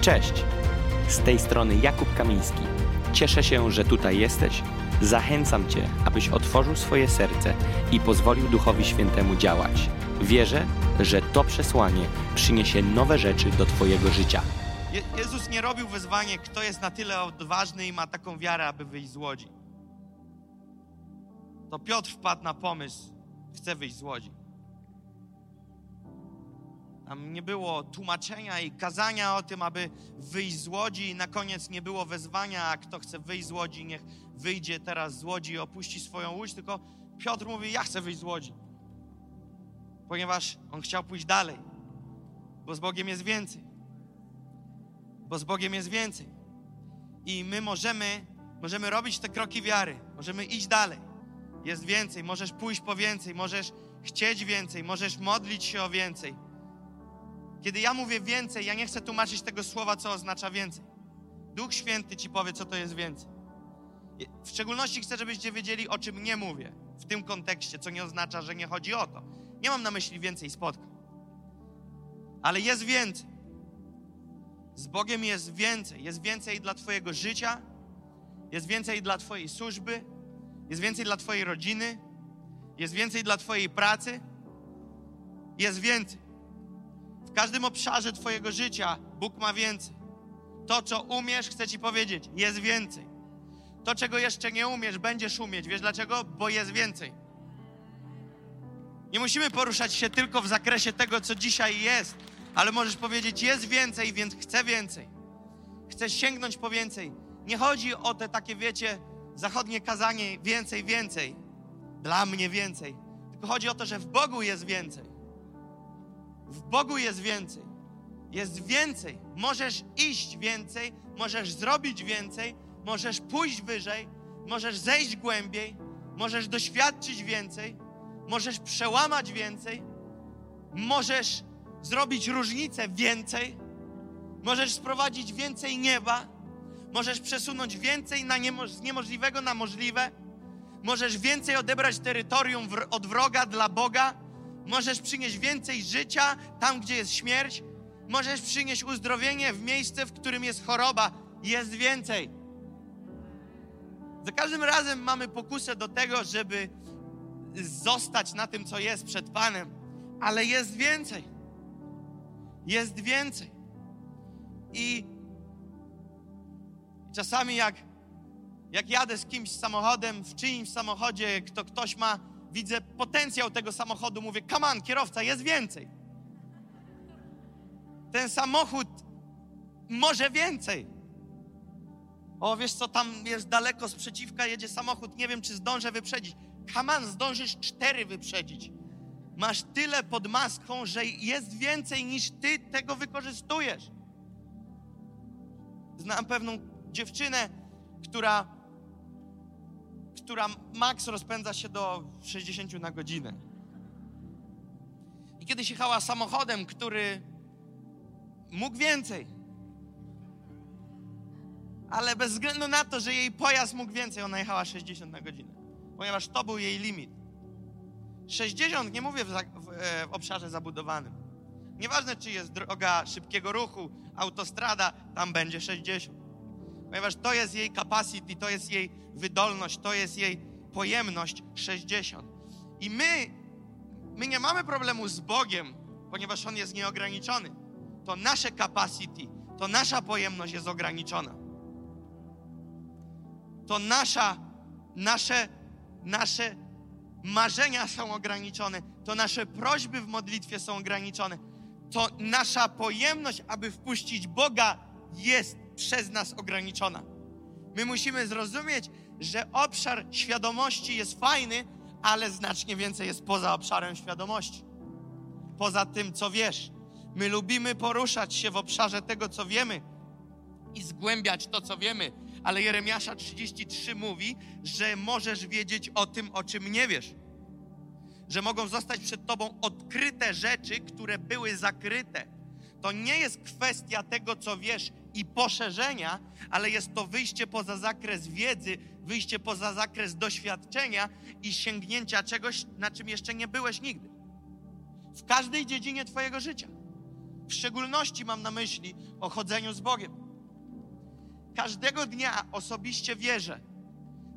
Cześć! Z tej strony Jakub Kamiński. Cieszę się, że tutaj jesteś. Zachęcam Cię, abyś otworzył swoje serce i pozwolił Duchowi Świętemu działać. Wierzę, że to przesłanie przyniesie nowe rzeczy do Twojego życia. Je Jezus nie robił wyzwanie, kto jest na tyle odważny i ma taką wiarę, aby wyjść z łodzi. To Piotr wpadł na pomysł, chce wyjść z łodzi. Tam nie było tłumaczenia i kazania o tym, aby wyjść z łodzi, i na koniec nie było wezwania, a kto chce wyjść z łodzi, niech wyjdzie teraz z łodzi i opuści swoją łódź. Tylko Piotr mówi: Ja chcę wyjść z łodzi, ponieważ on chciał pójść dalej, bo z Bogiem jest więcej. Bo z Bogiem jest więcej. I my możemy, możemy robić te kroki wiary, możemy iść dalej. Jest więcej, możesz pójść po więcej, możesz chcieć więcej, możesz modlić się o więcej. Kiedy ja mówię więcej, ja nie chcę tłumaczyć tego słowa, co oznacza więcej. Duch Święty ci powie, co to jest więcej. W szczególności chcę, żebyście wiedzieli, o czym nie mówię w tym kontekście, co nie oznacza, że nie chodzi o to. Nie mam na myśli więcej spotkań. Ale jest więcej. Z Bogiem jest więcej. Jest więcej dla Twojego życia, jest więcej dla Twojej służby, jest więcej dla Twojej rodziny, jest więcej dla Twojej pracy, jest więcej. W każdym obszarze Twojego życia Bóg ma więcej. To, co umiesz, chcę Ci powiedzieć, jest więcej. To, czego jeszcze nie umiesz, będziesz umieć. Wiesz dlaczego? Bo jest więcej. Nie musimy poruszać się tylko w zakresie tego, co dzisiaj jest, ale możesz powiedzieć: Jest więcej, więc chcę więcej. Chcę sięgnąć po więcej. Nie chodzi o te takie, wiecie, zachodnie kazanie więcej, więcej. Dla mnie więcej. Tylko chodzi o to, że w Bogu jest więcej. W Bogu jest więcej. Jest więcej. Możesz iść więcej, możesz zrobić więcej, możesz pójść wyżej, możesz zejść głębiej, możesz doświadczyć więcej, możesz przełamać więcej, możesz zrobić różnicę więcej, możesz sprowadzić więcej nieba, możesz przesunąć więcej na niemo z niemożliwego na możliwe, możesz więcej odebrać terytorium od wroga dla Boga, możesz przynieść więcej życia tam, gdzie jest śmierć, możesz przynieść uzdrowienie w miejsce, w którym jest choroba. Jest więcej. Za każdym razem mamy pokusę do tego, żeby zostać na tym, co jest przed Panem, ale jest więcej. Jest więcej. I czasami jak, jak jadę z kimś samochodem, w czyimś samochodzie, kto ktoś ma, widzę potencjał tego samochodu, mówię, kaman, kierowca, jest więcej. Ten samochód może więcej. O, wiesz co, tam jest daleko sprzeciwka, jedzie samochód, nie wiem, czy zdążę wyprzedzić. Kaman, zdążysz cztery wyprzedzić. Masz tyle pod maską, że jest więcej niż ty tego wykorzystujesz. Znam pewną dziewczynę, która, która maks rozpędza się do 60 na godzinę. I kiedyś jechała samochodem, który mógł więcej. Ale bez względu na to, że jej pojazd mógł więcej, ona jechała 60 na godzinę. Ponieważ to był jej limit. 60 nie mówię w, e, w obszarze zabudowanym. Nieważne, czy jest droga szybkiego ruchu, autostrada, tam będzie 60. Ponieważ to jest jej capacity, to jest jej wydolność, to jest jej pojemność 60. I my, my nie mamy problemu z Bogiem, ponieważ On jest nieograniczony. To nasze capacity, to nasza pojemność jest ograniczona. To nasza, nasze, nasze marzenia są ograniczone, to nasze prośby w modlitwie są ograniczone, to nasza pojemność, aby wpuścić Boga, jest przez nas ograniczona. My musimy zrozumieć, że obszar świadomości jest fajny, ale znacznie więcej jest poza obszarem świadomości. Poza tym, co wiesz. My lubimy poruszać się w obszarze tego, co wiemy i zgłębiać to, co wiemy, ale Jeremiasza 33 mówi, że możesz wiedzieć o tym, o czym nie wiesz. Że mogą zostać przed tobą odkryte rzeczy, które były zakryte. To nie jest kwestia tego, co wiesz i poszerzenia, ale jest to wyjście poza zakres wiedzy, wyjście poza zakres doświadczenia i sięgnięcia czegoś, na czym jeszcze nie byłeś nigdy. W każdej dziedzinie Twojego życia. W szczególności mam na myśli o chodzeniu z Bogiem. Każdego dnia osobiście wierzę,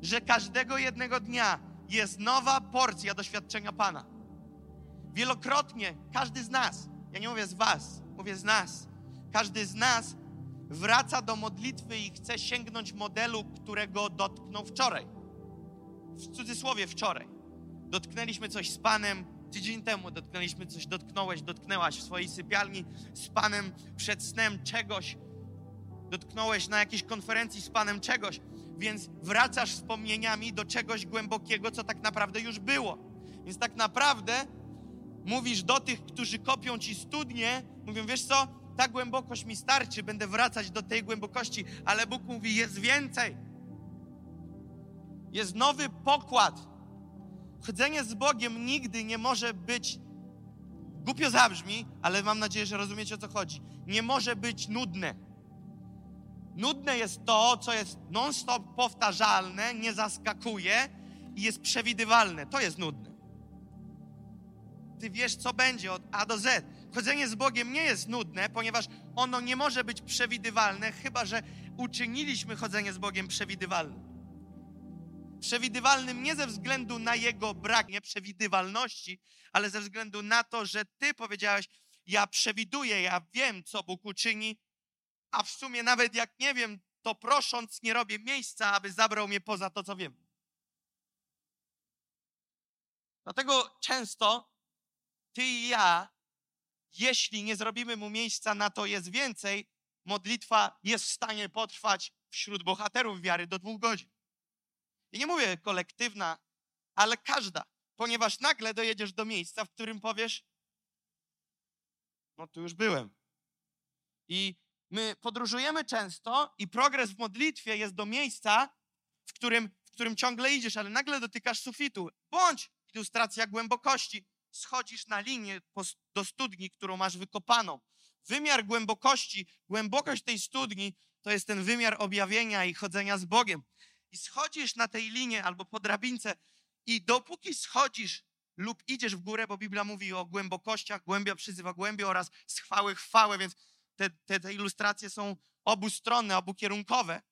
że każdego jednego dnia jest nowa porcja doświadczenia Pana. Wielokrotnie każdy z nas, ja nie mówię z Was, z nas, każdy z nas wraca do modlitwy i chce sięgnąć modelu, którego dotknął wczoraj. W cudzysłowie wczoraj. Dotknęliśmy coś z Panem tydzień temu, dotknęliśmy coś, dotknąłeś, dotknęłaś w swojej sypialni z Panem przed snem czegoś, dotknąłeś na jakiejś konferencji z Panem czegoś, więc wracasz wspomnieniami do czegoś głębokiego, co tak naprawdę już było. Więc tak naprawdę mówisz do tych, którzy kopią ci studnie, mówią, wiesz co, ta głębokość mi starczy, będę wracać do tej głębokości, ale Bóg mówi, jest więcej. Jest nowy pokład. Chodzenie z Bogiem nigdy nie może być, głupio zabrzmi, ale mam nadzieję, że rozumiecie o co chodzi. Nie może być nudne. Nudne jest to, co jest non-stop powtarzalne, nie zaskakuje i jest przewidywalne. To jest nudne. Ty wiesz, co będzie od A do Z. Chodzenie z Bogiem nie jest nudne, ponieważ ono nie może być przewidywalne, chyba że uczyniliśmy chodzenie z Bogiem przewidywalnym. Przewidywalnym nie ze względu na jego brak nieprzewidywalności, ale ze względu na to, że ty powiedziałeś, ja przewiduję, ja wiem, co Bóg uczyni, a w sumie nawet jak nie wiem, to prosząc nie robię miejsca, aby zabrał mnie poza to, co wiem. Dlatego często ty i ja, jeśli nie zrobimy mu miejsca na to jest więcej, modlitwa jest w stanie potrwać wśród bohaterów wiary do dwóch godzin. I nie mówię kolektywna, ale każda, ponieważ nagle dojedziesz do miejsca, w którym powiesz, no tu już byłem. I my podróżujemy często i progres w modlitwie jest do miejsca, w którym, w którym ciągle idziesz, ale nagle dotykasz sufitu. Bądź ilustracja głębokości. Schodzisz na linię do studni, którą masz wykopaną. Wymiar głębokości, głębokość tej studni to jest ten wymiar objawienia i chodzenia z Bogiem. I schodzisz na tej linie albo po drabince i dopóki schodzisz lub idziesz w górę, bo Biblia mówi o głębokościach, głębia przyzywa głębię oraz z chwały chwałę, więc te, te, te ilustracje są obustronne, obukierunkowe.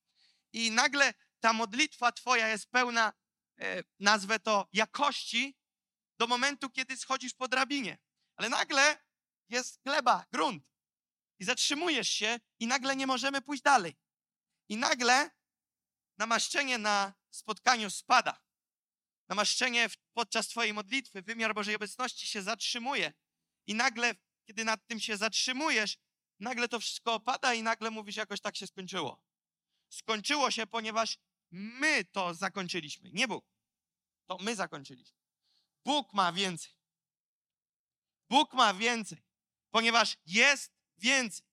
I nagle ta modlitwa Twoja jest pełna, e, nazwę to, jakości do momentu, kiedy schodzisz po drabinie. Ale nagle jest gleba, grunt. I zatrzymujesz się, i nagle nie możemy pójść dalej. I nagle namaszczenie na spotkaniu spada. Namaszczenie podczas Twojej modlitwy, wymiar Bożej obecności się zatrzymuje. I nagle, kiedy nad tym się zatrzymujesz, nagle to wszystko opada i nagle mówisz, jakoś tak się skończyło. Skończyło się, ponieważ my to zakończyliśmy, nie Bóg. To my zakończyliśmy. Bóg ma więcej. Bóg ma więcej, ponieważ jest więcej.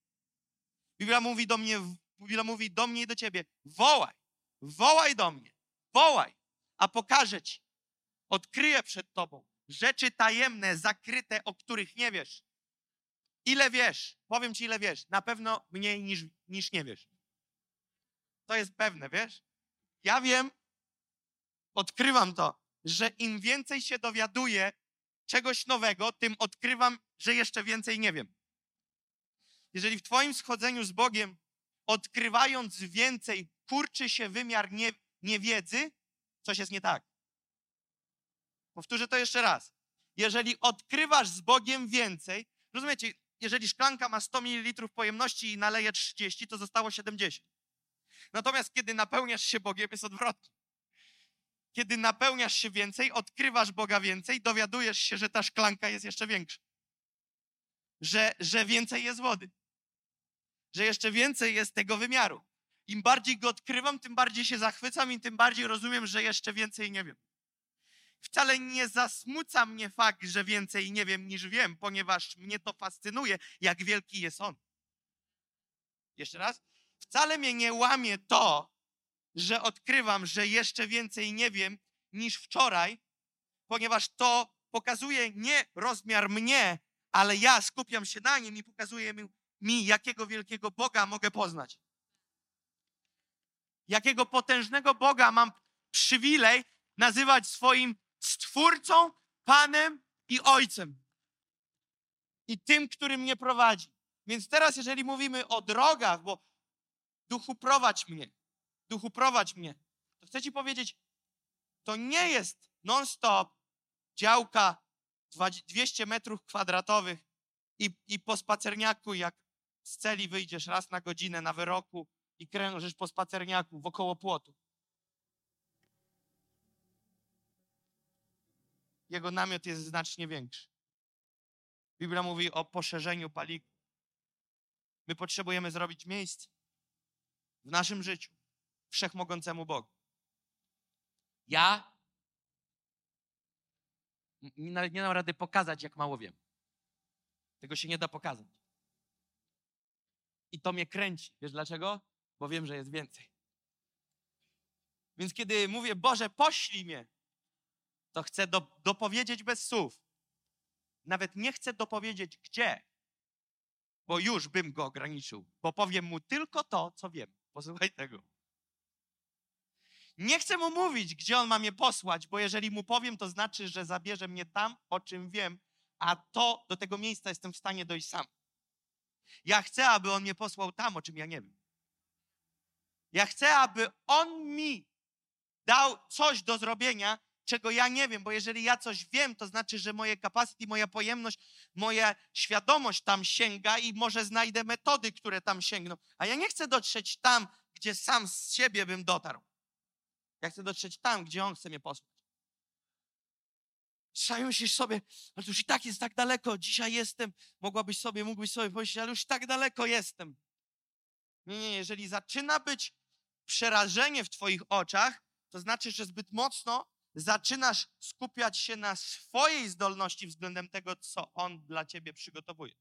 Biblia mówi do mnie, Biblia mówi do mnie i do ciebie, wołaj, wołaj do mnie, wołaj, a pokażę ci, odkryję przed tobą rzeczy tajemne, zakryte, o których nie wiesz. Ile wiesz? Powiem ci, ile wiesz. Na pewno mniej niż, niż nie wiesz. To jest pewne, wiesz? Ja wiem, odkrywam to, że im więcej się dowiaduję czegoś nowego, tym odkrywam, że jeszcze więcej nie wiem. Jeżeli w Twoim schodzeniu z Bogiem, odkrywając więcej, kurczy się wymiar nie, niewiedzy, coś jest nie tak. Powtórzę to jeszcze raz. Jeżeli odkrywasz z Bogiem więcej, rozumiecie, jeżeli szklanka ma 100 ml pojemności i naleje 30, to zostało 70. Natomiast kiedy napełniasz się Bogiem, jest odwrotnie. Kiedy napełniasz się więcej, odkrywasz Boga więcej, dowiadujesz się, że ta szklanka jest jeszcze większa. Że, że więcej jest wody. Że jeszcze więcej jest tego wymiaru. Im bardziej go odkrywam, tym bardziej się zachwycam i tym bardziej rozumiem, że jeszcze więcej nie wiem. Wcale nie zasmuca mnie fakt, że więcej nie wiem niż wiem, ponieważ mnie to fascynuje, jak wielki jest On. Jeszcze raz. Wcale mnie nie łamie to, że odkrywam, że jeszcze więcej nie wiem niż wczoraj, ponieważ to pokazuje nie rozmiar mnie, ale ja skupiam się na nim i pokazuje mi, mi jakiego wielkiego Boga mogę poznać. Jakiego potężnego Boga mam przywilej nazywać swoim Stwórcą, Panem i Ojcem. I tym, który mnie prowadzi. Więc teraz, jeżeli mówimy o drogach, bo duchu prowadź mnie, duchu prowadź mnie, to chcę ci powiedzieć, to nie jest non-stop działka 200 metrów kwadratowych i, i po spacerniaku, jak z celi wyjdziesz raz na godzinę na wyroku i krężysz po spacerniaku wokoło płotu. Jego namiot jest znacznie większy. Biblia mówi o poszerzeniu paliku. My potrzebujemy zrobić miejsce w naszym życiu wszechmogącemu Bogu. Ja nawet nie dam rady pokazać, jak mało wiem. Tego się nie da pokazać. I to mnie kręci. Wiesz dlaczego? Bo wiem, że jest więcej. Więc kiedy mówię, Boże, poślij mnie, to chcę do, dopowiedzieć bez słów. Nawet nie chcę dopowiedzieć gdzie, bo już bym go ograniczył, bo powiem mu tylko to, co wiem. Posłuchaj tego. Nie chcę mu mówić, gdzie on ma mnie posłać, bo jeżeli mu powiem, to znaczy, że zabierze mnie tam, o czym wiem, a to do tego miejsca jestem w stanie dojść sam. Ja chcę, aby on mnie posłał tam, o czym ja nie wiem. Ja chcę, aby on mi dał coś do zrobienia, czego ja nie wiem, bo jeżeli ja coś wiem, to znaczy, że moje capacity, moja pojemność, moja świadomość tam sięga i może znajdę metody, które tam sięgną. A ja nie chcę dotrzeć tam, gdzie sam z siebie bym dotarł. Ja chcę dotrzeć tam, gdzie On chce mnie posłać. Czasami myślisz sobie, ale już i tak jest tak daleko, dzisiaj jestem, mogłabyś sobie, mógłbyś sobie powiedzieć, ale już tak daleko jestem. Nie, nie, jeżeli zaczyna być przerażenie w twoich oczach, to znaczy, że zbyt mocno zaczynasz skupiać się na swojej zdolności względem tego, co On dla ciebie przygotowuje.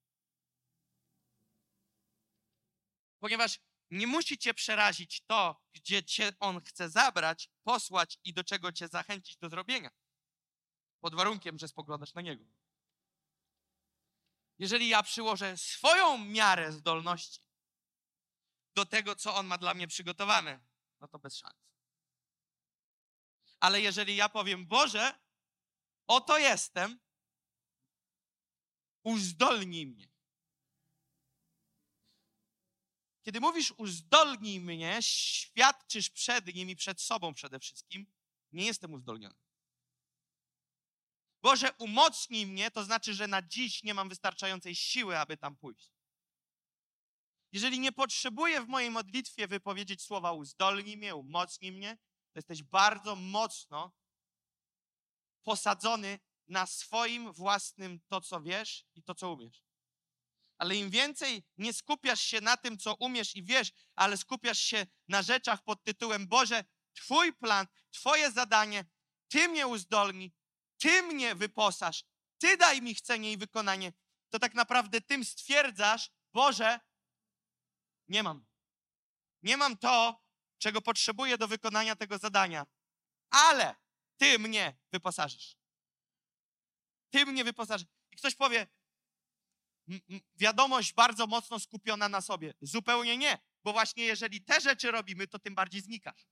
Ponieważ nie musi cię przerazić to, gdzie cię On chce zabrać, posłać i do czego cię zachęcić do zrobienia. Pod warunkiem, że spoglądasz na Niego. Jeżeli ja przyłożę swoją miarę zdolności do tego, co On ma dla mnie przygotowane, no to bez szans. Ale jeżeli ja powiem, Boże, oto jestem, uzdolnij mnie. Kiedy mówisz uzdolnij mnie, świadczysz przed nim i przed sobą przede wszystkim, nie jestem uzdolniony. Boże, umocnij mnie, to znaczy, że na dziś nie mam wystarczającej siły, aby tam pójść. Jeżeli nie potrzebuję w mojej modlitwie wypowiedzieć słowa uzdolnij mnie, umocnij mnie, to jesteś bardzo mocno posadzony na swoim własnym to, co wiesz i to, co umiesz ale im więcej nie skupiasz się na tym, co umiesz i wiesz, ale skupiasz się na rzeczach pod tytułem Boże, Twój plan, Twoje zadanie, Ty mnie uzdolni, Ty mnie wyposaż, Ty daj mi chcenie i wykonanie, to tak naprawdę tym stwierdzasz, Boże, nie mam. Nie mam to, czego potrzebuję do wykonania tego zadania, ale Ty mnie wyposażysz. Ty mnie wyposażysz. I ktoś powie, wiadomość bardzo mocno skupiona na sobie. Zupełnie nie, bo właśnie jeżeli te rzeczy robimy, to tym bardziej znikasz.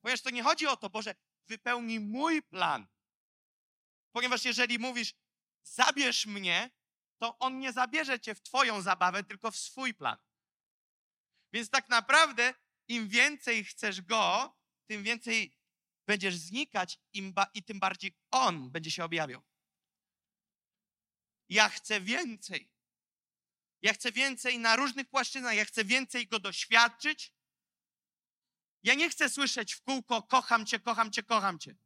Ponieważ to nie chodzi o to, Boże, wypełnij mój plan. Ponieważ jeżeli mówisz, zabierz mnie, to on nie zabierze cię w twoją zabawę, tylko w swój plan. Więc tak naprawdę im więcej chcesz go, tym więcej będziesz znikać i tym bardziej on będzie się objawiał. Ja chcę więcej. Ja chcę więcej na różnych płaszczyznach, ja chcę więcej go doświadczyć. Ja nie chcę słyszeć w kółko: kocham cię, kocham cię, kocham cię.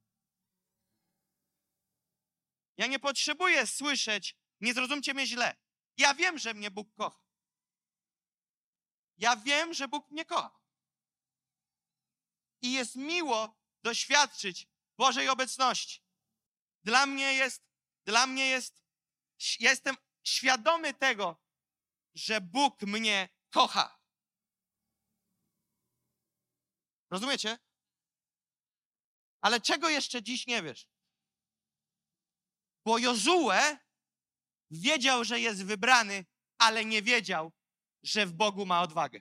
Ja nie potrzebuję słyszeć, nie zrozumcie mnie źle. Ja wiem, że mnie Bóg kocha. Ja wiem, że Bóg mnie kocha. I jest miło doświadczyć Bożej obecności. Dla mnie jest, dla mnie jest ja jestem świadomy tego, że Bóg mnie kocha. Rozumiecie? Ale czego jeszcze dziś nie wiesz? Bo Jozue wiedział, że jest wybrany, ale nie wiedział, że w Bogu ma odwagę.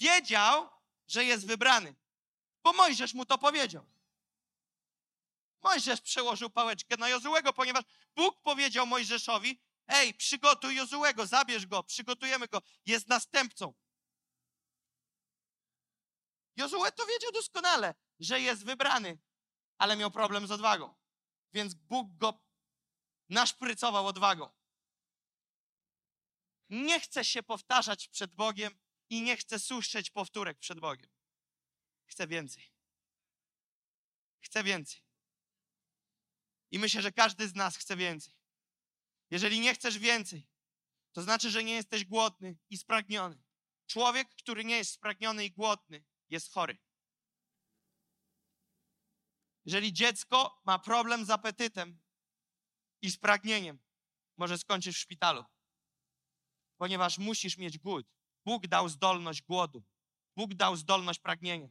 Wiedział, że jest wybrany, bo Mojżesz mu to powiedział. Mojżesz przełożył pałeczkę na Jozułego, ponieważ Bóg powiedział Mojżeszowi, ej, przygotuj Jozułego, zabierz go, przygotujemy go, jest następcą. Jozue to wiedział doskonale, że jest wybrany, ale miał problem z odwagą. Więc Bóg go naszprycował odwagą. Nie chce się powtarzać przed Bogiem i nie chce słyszeć powtórek przed Bogiem. Chcę więcej. Chcę więcej. I myślę, że każdy z nas chce więcej. Jeżeli nie chcesz więcej, to znaczy, że nie jesteś głodny i spragniony. Człowiek, który nie jest spragniony i głodny, jest chory. Jeżeli dziecko ma problem z apetytem i z pragnieniem, może skończyć w szpitalu, ponieważ musisz mieć głód. Bóg dał zdolność głodu. Bóg dał zdolność pragnienia.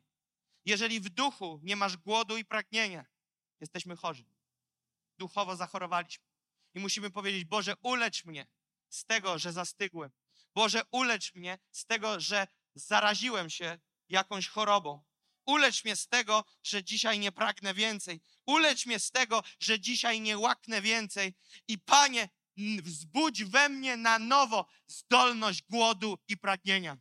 Jeżeli w duchu nie masz głodu i pragnienia, jesteśmy chorzy. Duchowo zachorowaliśmy. I musimy powiedzieć: Boże, ulecz mnie z tego, że zastygłem. Boże, ulecz mnie z tego, że zaraziłem się jakąś chorobą. Ulecz mnie z tego, że dzisiaj nie pragnę więcej. Ulecz mnie z tego, że dzisiaj nie łaknę więcej. I Panie, wzbudź we mnie na nowo zdolność głodu i pragnienia.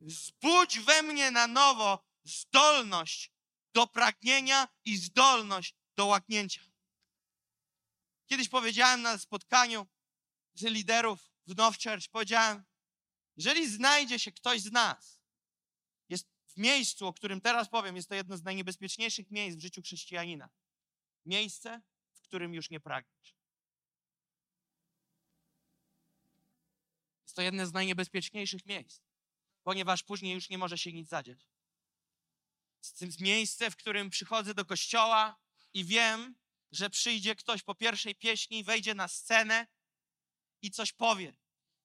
Wzbudź we mnie na nowo zdolność do pragnienia i zdolność do łaknięcia. Kiedyś powiedziałem na spotkaniu z liderów w Now Church, powiedziałem, jeżeli znajdzie się ktoś z nas, jest w miejscu, o którym teraz powiem, jest to jedno z najniebezpieczniejszych miejsc w życiu chrześcijanina. Miejsce, w którym już nie pragniesz. Jest to jedno z najniebezpieczniejszych miejsc, ponieważ później już nie może się nic zadziać. Jest miejsce, w którym przychodzę do kościoła i wiem, że przyjdzie ktoś po pierwszej pieśni, wejdzie na scenę i coś powie.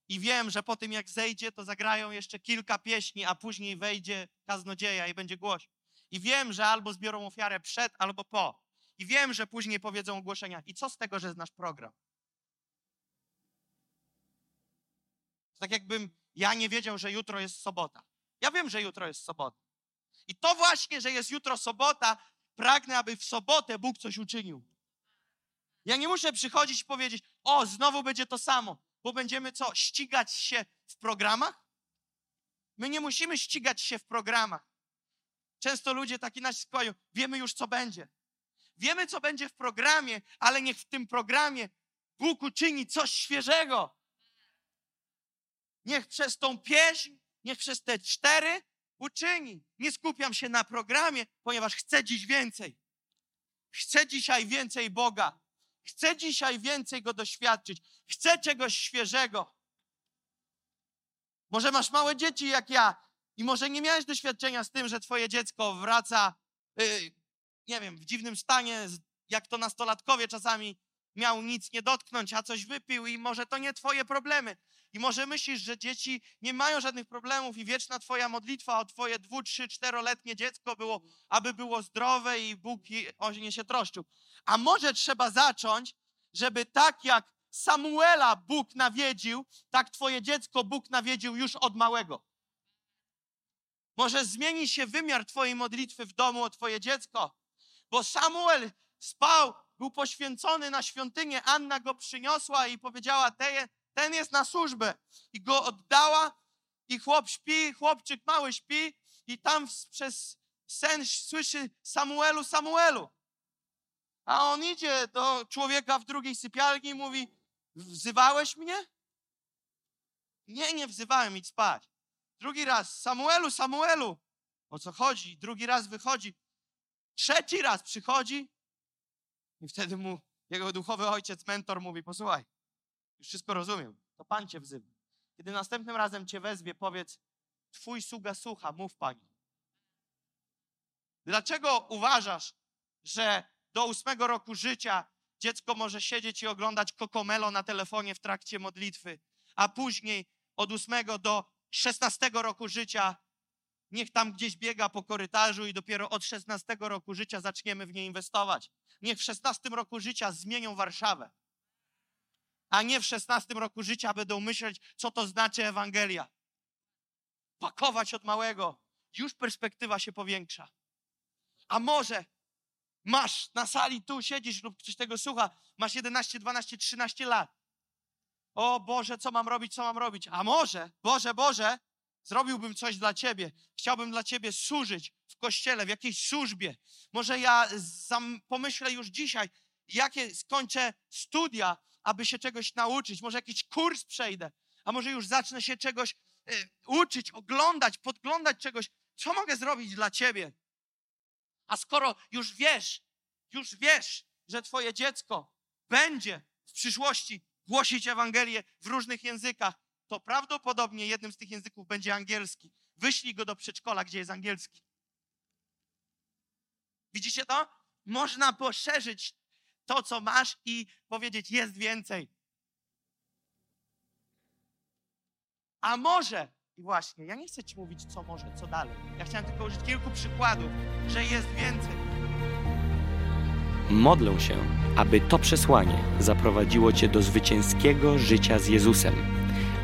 I wiem, że po tym jak zejdzie, to zagrają jeszcze kilka pieśni, a później wejdzie kaznodzieja i będzie głośno. I wiem, że albo zbiorą ofiarę przed, albo po. I wiem, że później powiedzą ogłoszenia. I co z tego, że znasz program? Tak jakbym ja nie wiedział, że jutro jest sobota. Ja wiem, że jutro jest sobota. I to właśnie, że jest jutro sobota, pragnę, aby w sobotę Bóg coś uczynił. Ja nie muszę przychodzić i powiedzieć, o, znowu będzie to samo, bo będziemy co, ścigać się w programach? My nie musimy ścigać się w programach. Często ludzie taki nas skłają, wiemy już, co będzie. Wiemy, co będzie w programie, ale niech w tym programie Bóg uczyni coś świeżego. Niech przez tą pieśń, niech przez te cztery uczyni. Nie skupiam się na programie, ponieważ chcę dziś więcej. Chcę dzisiaj więcej Boga. Chcę dzisiaj więcej Go doświadczyć. Chcę czegoś świeżego. Może masz małe dzieci jak ja i może nie miałeś doświadczenia z tym, że twoje dziecko wraca, yy, nie wiem, w dziwnym stanie, jak to nastolatkowie czasami miał nic nie dotknąć, a coś wypił i może to nie twoje problemy. I może myślisz, że dzieci nie mają żadnych problemów i wieczna twoja modlitwa o twoje dwu, trzy, czteroletnie dziecko było, aby było zdrowe i Bóg o nie się troszczył. A może trzeba zacząć, żeby tak jak Samuela Bóg nawiedził, tak twoje dziecko Bóg nawiedził już od małego. Może zmieni się wymiar twojej modlitwy w domu o twoje dziecko, bo Samuel spał, był poświęcony na świątynię, Anna go przyniosła i powiedziała, ten jest na służbę. I go oddała i chłop śpi, chłopczyk mały śpi i tam przez sen słyszy Samuelu, Samuelu. A on idzie do człowieka w drugiej sypialni i mówi, wzywałeś mnie? Nie, nie wzywałem, idź spać. Drugi raz, Samuelu, Samuelu. O co chodzi? Drugi raz wychodzi. Trzeci raz przychodzi i wtedy mu jego duchowy ojciec, mentor mówi, posłuchaj, już wszystko rozumiem, to Pan cię wzywa. Kiedy następnym razem cię wezwie, powiedz, twój sługa słucha, mów Pani. Dlaczego uważasz, że do ósmego roku życia dziecko może siedzieć i oglądać kokomelo na telefonie w trakcie modlitwy, a później od ósmego do szesnastego roku życia niech tam gdzieś biega po korytarzu i dopiero od szesnastego roku życia zaczniemy w nie inwestować. Niech w szesnastym roku życia zmienią Warszawę a nie w szesnastym roku życia będą myśleć, co to znaczy Ewangelia. Pakować od małego. Już perspektywa się powiększa. A może masz na sali tu siedzisz lub ktoś tego słucha, masz 11, 12, 13 lat. O Boże, co mam robić, co mam robić? A może, Boże, Boże, zrobiłbym coś dla Ciebie. Chciałbym dla Ciebie służyć w kościele, w jakiejś służbie. Może ja zam, pomyślę już dzisiaj, jakie skończę studia, aby się czegoś nauczyć. Może jakiś kurs przejdę, a może już zacznę się czegoś y, uczyć, oglądać, podglądać czegoś. Co mogę zrobić dla Ciebie? A skoro już wiesz, już wiesz, że Twoje dziecko będzie w przyszłości głosić Ewangelię w różnych językach, to prawdopodobnie jednym z tych języków będzie angielski. Wyślij go do przedszkola, gdzie jest angielski. Widzicie to? Można poszerzyć to, co masz i powiedzieć, jest więcej. A może, i właśnie, ja nie chcę ci mówić, co może, co dalej. Ja chciałem tylko użyć kilku przykładów, że jest więcej. Modlę się, aby to przesłanie zaprowadziło Cię do zwycięskiego życia z Jezusem.